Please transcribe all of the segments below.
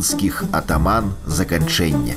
мінскіх атаман заканчэння.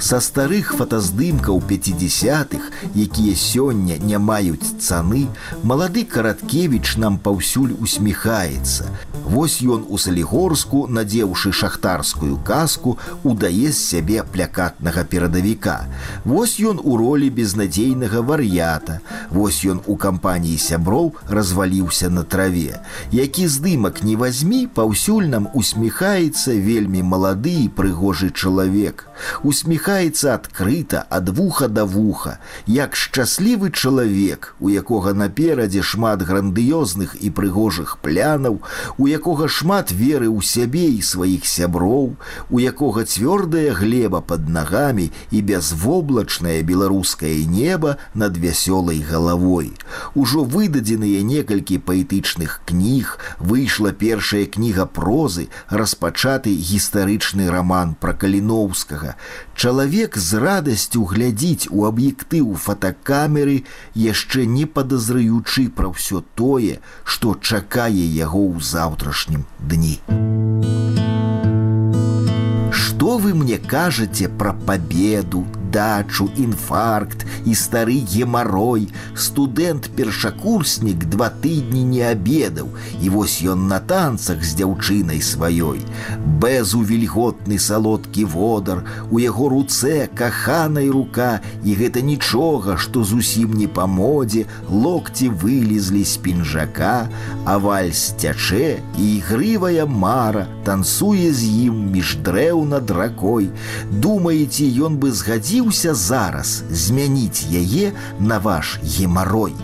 Са старых фотаздымкаў 50-х, якія сёння не маюць цаны, малады караткевіч нам паўсюль усміхаецца. Вось ён у салігорску, надзеўшы шахтарскую казку, удае з сябе плякатнага перадавіка. Вось ён у ролі безнадзейнага вар'ята. Вось ён у кампаніі сяброў разваліўся на траве. Які здымак не вазьмі, паўсюль нам усміхаецца вельмі малады і прыгожы чалавек. Усміхаецца адкрыта ад вуха да вуха, як шчаслівы чалавек, у якога наперадзе шмат грандыёзных і прыгожых плянаў, у якога шмат веры ў сябе і сваіх сяброў, у якога цвёрдая глеба под нагамі і бязвоблачнае беларускае неба над вясёлай галавой. Ужо выдадзеныя некалькі паэтычных кніг, выйшла першая кніга прозы, распачаты гістарычны роман пра каліноўскага. Чалавек з радасцю глядзіць у аб'ектыў фотокамеры, яшчэ не падазраючы пра ўсё тое, што чакае яго ў заўтра завтрашнім дні. Что вы мне кажете про победу, дачу, інфаркт і стары гемарой, студэнт-першакурснік два тыдні не абедаў, і вось ён на танцах з дзяўчынай сваёй. Бэзу вільготны салодкі водар, у яго руцэ каханай рука, і гэта нічога, што зусім не па модзе, локці вылезлі з пінжака, а вальс цячэ і ігрывая мара танцуе з ім між дрэў над ракой. Думаеце, ён бы згадзіў рашыўся зараз змяніць яе на ваш гемарой.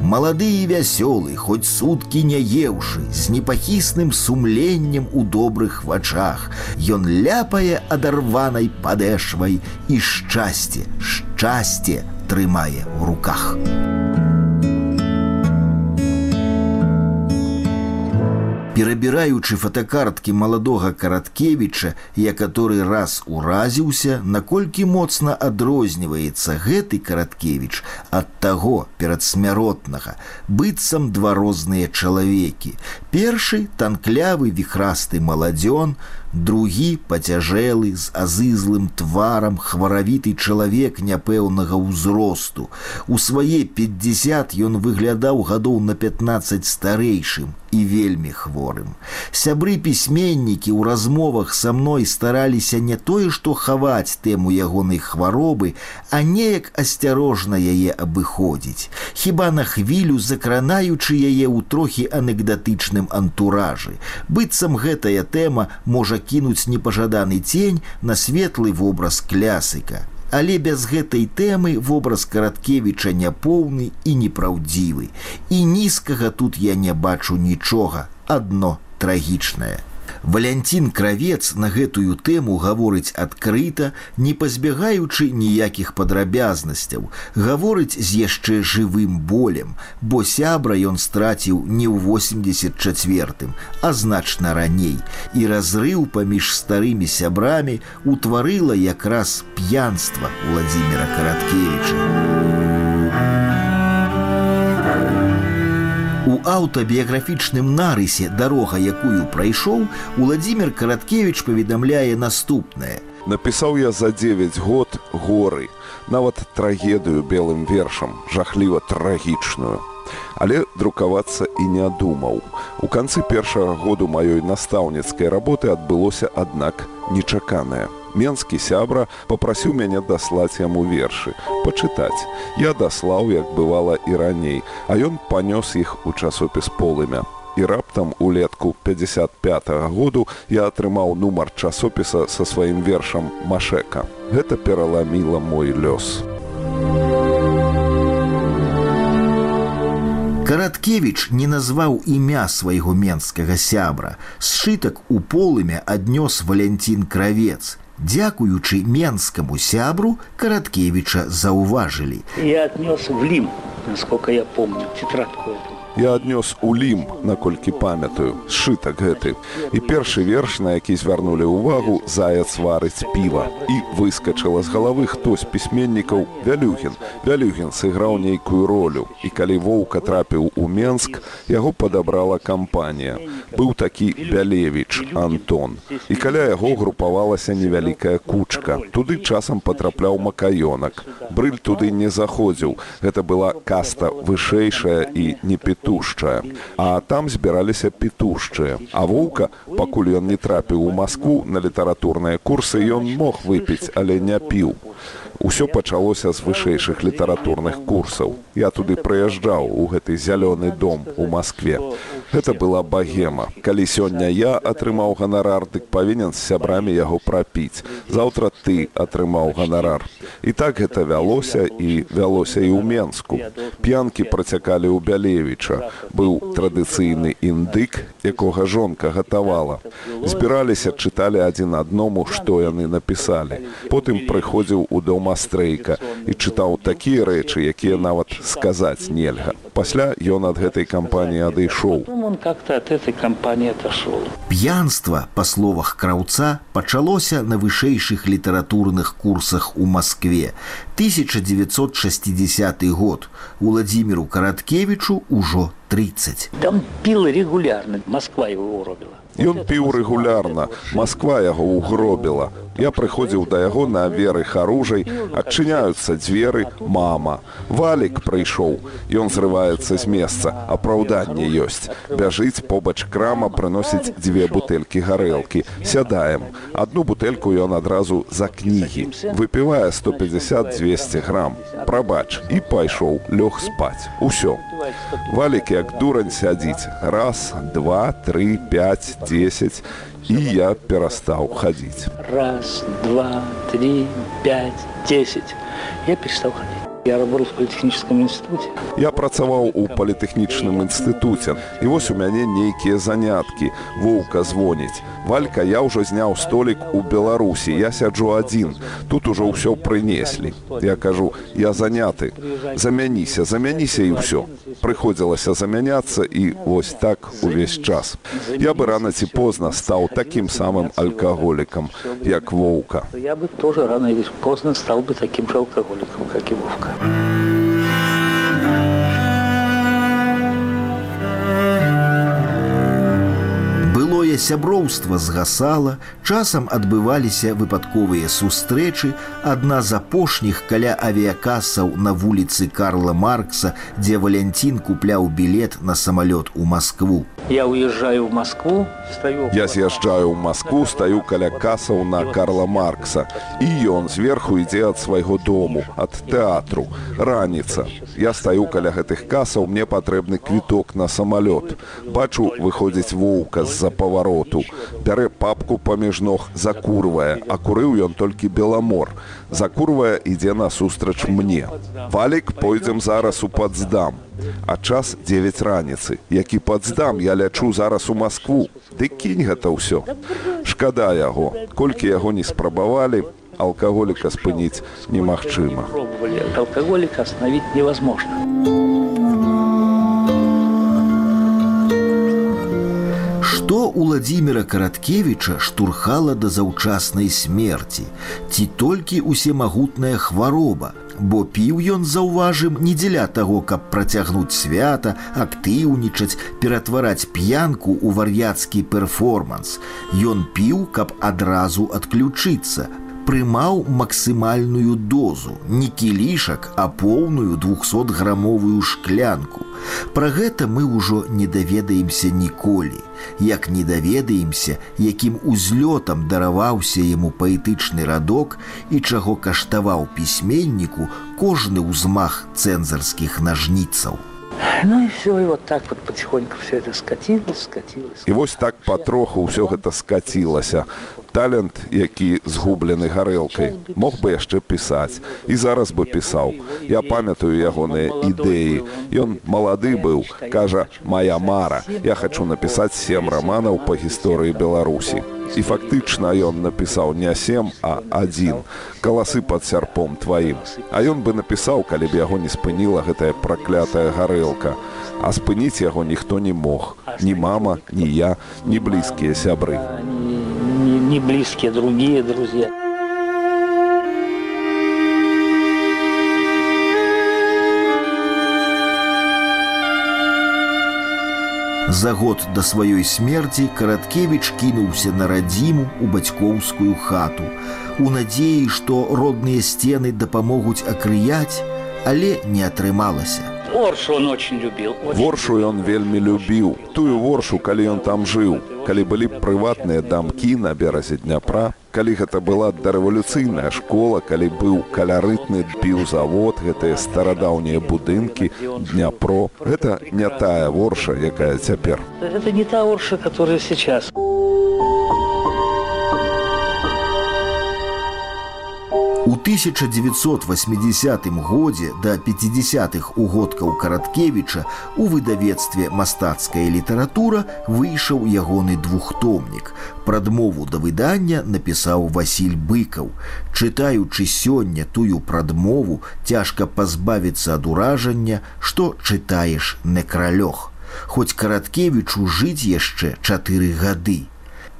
Малады і вясёлы, хоць суткі не еўшы, з непахісным сумленнем у добрых вачах, Ён ляпае адарванай падэшвай і шчасце, шчасце трымае ў руках. Перабіраючы фотокарткі маладога караткевіча я который раз уразіўся наколькі моцна адрозніваецца гэты караткевич ад таго перадсмяротнага быццам два розныя чалавекі. Першы танклявы віхрасты маладзён другі пацяжэлы з азызлым тварам хваравіты чалавек няпэўнага ўзросту у свае 50 ён выглядаў гадоў на 15 старэйшым і вельмі хворым. Сябры пісьменнікі ў размовах са мной стараліся не тое, што хаваць тэму ягонай хваробы, а неяк асцярожна яе абыходзіць. Хіба на хвілю закранаючы яе ў трохі анекдатычным антуражы. быццам гэтая тэма можа кінуць непажаданы цень на светлы вобраз клясыка. Але без гэтай тэмы вобраз караткевіча няпоўны і непраўдзівы. І нізкага тут я не бачу нічога. Адно трагічнае Валянцін кравец на гэтую тэму гаворыць адкрыта, не пазбягаючы ніякіх падрабязнасцяў, гаворыць з яшчэ жывым болем, бо сябра ён страціў не ў 84, а значна раней. І разрыў паміж старымі сябрамі утварыла якраз п'янства Владзіміра Караткевіча. Аўтабіяграфічным нарысе дарога, якую прайшоў, Уладзімир Караткевич паведамляе наступнае. Напісаў я за 9 год горы, нават трагедыю белым вершам, жахліва трагічную. Але друкавацца і не думаў. У канцы першага году маёй настаўніцкай работы адбылося, аднак, нечаканае менскі сябра попрасіў мяне даслаць яму вершы пачытаць я даслаў як бывала і раней а ён панёс іх у часопіс полымя і раптам улетку 55 -го году я атрымаў нумар часопіса са сваім вершам машека гэта пераламіла мой лёс Караткевич не назваў імя свайго менскага сябра. Сшытак у полымя аднёс Валянцін кравец. Дзякуючы менскаму сябру Караткевича заўважылі. Я отнес в Лим, насколько я помню, тетрадку эту. Я аднёс у лім, наколькі памятаю, сшытак гэты. І першы верш, на які звярнулі ўвагу, заяц варыць піва. І выскачыла з галавы хто з пісьменнікаў Вялюгін. Вялюгін сыграў нейкую ролю. І калі воўка трапіў у Менск, яго падабрала кампанія. Быў такі Бялевіч Антон. І каля яго групавалася невялікая кучка. Туды часам патрапляў макаёнак. Брыль туды не заходзіў. Гэта была каста вышэйшая і не петушчая. А там збіраліся петушчыя. А воўка, пакуль ён не трапіў у Маскву на літаратурныя курсы, ён мог выпіць, але не піў. Усё пачалося з вышэйшых літаратурных курсаў. Я туды прыязджаў у гэты зялёны дом у Маскве. Гэта была багема. Калі сёння я атрымаў ганарар, дык павінен з сябрамі яго прапіць. Заўтра ты атрымаў ганарар. І так гэта вялося і вялося і ў Менску. П'янкі працякалі ў Бялевіча. Быў традыцыйны індык, якога жонка гатавала. Збіраліся, чыталі адзін адному, што яны напісалі. Потым прыходзіў у дом мастрейка і чытаў такія рэчы, якія нават сказаць нельга. Пасля ён ад гэтай кампаніі адышоў. Он как-то от этой компании отошел. П'янства, па словах краўца, пачалося на вышэйшых літаратурных курсах у Маскве. 1960 год. Уладзіміру Караткевічу ўжо 30. Да он пил регулярно. Москва его уробила. Ён піў рэгулярна. Масква яго ўгробіла. Я прыходзіў да яго на веры харужай, адчыняюцца дзверы мама. Валік прыйшоў. Ён зрываецца з месца. Апраўданне ёсць. Бяжыць побач крама прыносіць дзве бутэлькі гарэлкі. Сядаем. Адну бутэльку ён адразу за кнігі. Выпівае 150-200 грам. Прабач і пайшоў, лёг спаць. Усё. Валік як дурань сядзіць. Раз, два, тры, пять, десять. І я перастаў хадзіць. Раз, два, три, пять, десять. Я перестал ходить. Я работал в политехническом институте. Я працаваў у палітэхнічным інстытуце. І вось у мяне нейкія заняткі. Воўка звоніць. Валька, я ўжо зняў столік у Беларусі. Я сяджу адзін. Тут ужо ўсё прынеслі. Я кажу, я заняты. Замяніся, замяніся і ўсё. Прыходзілася замяняцца і вось так увесь час. Я бы рана ці позна стаў такім самым алкаголікам, як воўка. Я бы тоже рано или поздно стал бы таким же алкоголиком, как и Вовка. Былое сяброўства згасала, часам адбываліся выпадковыя сустрэчы, адна з апошніх каля авіякасаў на вуліцы Карла Маркса, дзе Валянцін купляў білет на самалёт у Маскву. Я уезжаю в Москву, стою... Я з'язджаю ў Маскву, стаю каля касаў на Карла Маркса. І ён зверху ідзе ад свайго дому, ад тэатру. Раніца. Я стаю каля гэтых касаў, мне патрэбны квіток на самалёт. Бачу, выходзіць воўка з-за павароту. Бярэ папку паміж ног, закурвае, а курыў ён толькі беламор. Закурвае ідзе насустрач мне. Валік, пойдзем зараз у падздам. А час 9 раніцы. Які падздам, я лячу зараз у Маскву. Ды кінь гэта ўсё. Шкада яго. Колькі яго не спрабавалі, алкаголіка спыніць немагчыма. Пробовали. Алкоголика остановить невозможно. Што Уладзіміра Караткевіча штурхала да заўчаснай смерці, ці толькі усемагутная хвароба, бо піў ён заўважым не дзеля таго, каб працягнуць свята, актыўнічаць, ператвараць п'янку ў вар'яцкі перформанс. Ён піў, каб адразу адключыцца, прымаў максімальную дозу, не кілішак, а поўную 200грамовую шклянку. Пра гэта мы ўжо не даведаемся ніколі. Як не даведаемся, якім узлётам дараваўся яму паэтычны радок і чаго каштаваў пісьменніку кожны ўзмах цэнзарскіх нажніцаў. Ну и все, и вот так вот потихоньку все это скатилось, скатилось. І вось так патроху ўсё гэта скацілася. Талент, які згублены гарэлкай, мог бы яшчэ пісаць і зараз бы пісаў. Я памятаю ягоныя ідэі. Ён малады быў, кажа, моя мара. Я хачу напісаць сем раманаў па гісторыі Беларусі. І фактычна ён напісаў не сем, а адзін каласы пад сярпом тваім. А ён бы напісаў, калі б яго не спыніла гэтая праклятая гарэлка. А спыніць яго ніхто не мог. Ні мама, ні я, ні блізкія сябры. Ни близкие другие друзья. За год да сваёй смерці караткевич кінуўся на радзіму у бацькоўскую хату у надзеі што родныя сцены дапамогуць акрыяць але не атрымалася Оршу он очень любил. очень Воршу ён вельмі любіў. Тую воршу, калі ён там жыў, калі былі прыватныя дамкі на беразе дняпра, калі гэта была дарэвалюцыйная школа, калі быў калярытны піўзавод, гэтыя старадаўнія будынкі, дняпро. Гэта не тая ворша, якая цяпер. Это не та Орша, которая сейчас. У 1980 годзе да 50-х угодкаў караткевіча у выдавецтве мастацкая літаратура выйшаў ягоны двухтомнік. Прадмову да выдання напісаў Васіль быкаў. Чытаючы сёння тую прадмову цяжка пазбавіцца ад уражання, што чытаеш некралёг. Хоць караткевічу жыць яшчэ чатыры гады.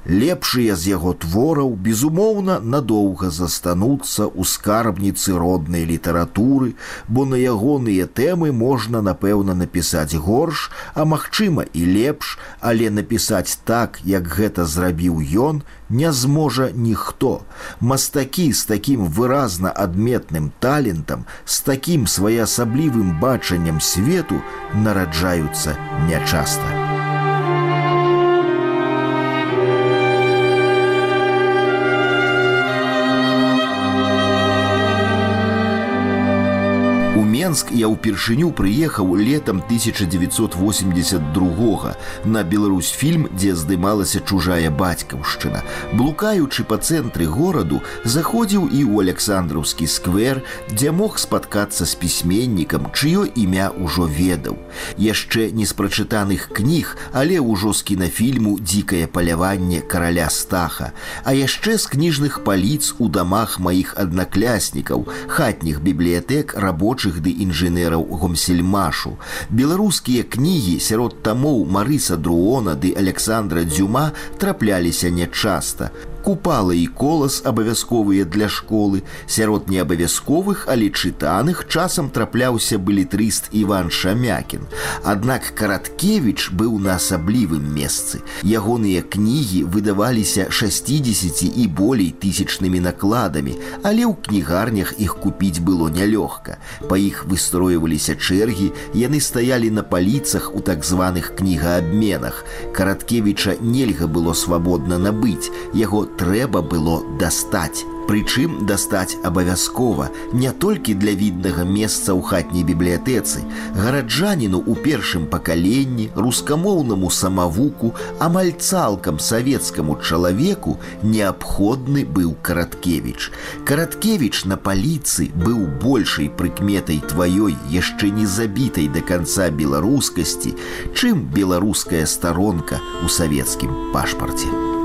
Лепшыя з яго твораў, безумоўна, надоўга застануцца ў скарбніцы роднай літаратуры, бо на ягоныя тэмы можна, напэўна, напісаць горш, а магчыма і лепш, але напісаць так, як гэта зрабіў ён, не зможа ніхто. Мастакі з такім выразна адметным талентам, з такім своеасаблівым бачаннем свету нараджаюцца нячаста. Менск я ўпершыню прыехаў летам 1982 на Беларусь фільм, дзе здымалася чужая бацькаўшчына. Блукаючы па цэнтры гораду, заходзіў і ў Александраўскі сквер, дзе мог спаткацца з пісьменнікам, чыё імя ўжо ведаў. Яшчэ не з прачытаных кніг, але ўжо з кінафільму дзікае паляванне караля стаха, а яшчэ з кніжных паліц у дамах маіх аднакляснікаў, хатніх бібліятэк рабочых ды інжынераў гомсельмашу. Беларускія кнігі сярод тамоў Марыса Друона ды Александра Дзюма трапляліся нячаста. Купала і колас абавязковыя для школы, сярод неабавязковых, але чытаных часам трапляўся былітрыст Іван Шамякін. Аднак караткевич быў на асаблівым месцы. Ягоныя кнігі выдаваліся 60 і болей тысячнымі накладамі, але ў кнігарнях іх купіць было нялёгка. Па іх выстройваліся чэргі, яны стаялі на паліцах у так званых кнігаабменах. Караткевіча нельга было свабодна набыць, яго трэба было дастаць. Прычым дастаць абавязкова не толькі для віднага месца ў хатняй бібліятэцы, гараджаніну ў першым пакаленні, рускамоўнаму самавуку, амаль цалкам савецкаму чалавеку неабходны быў караткевич. Караткевич на паліцы быў большай прыкметай тваёй яшчэ не забітай да канца беларускасці, чым беларуская старонка ў савецкім пашпарце.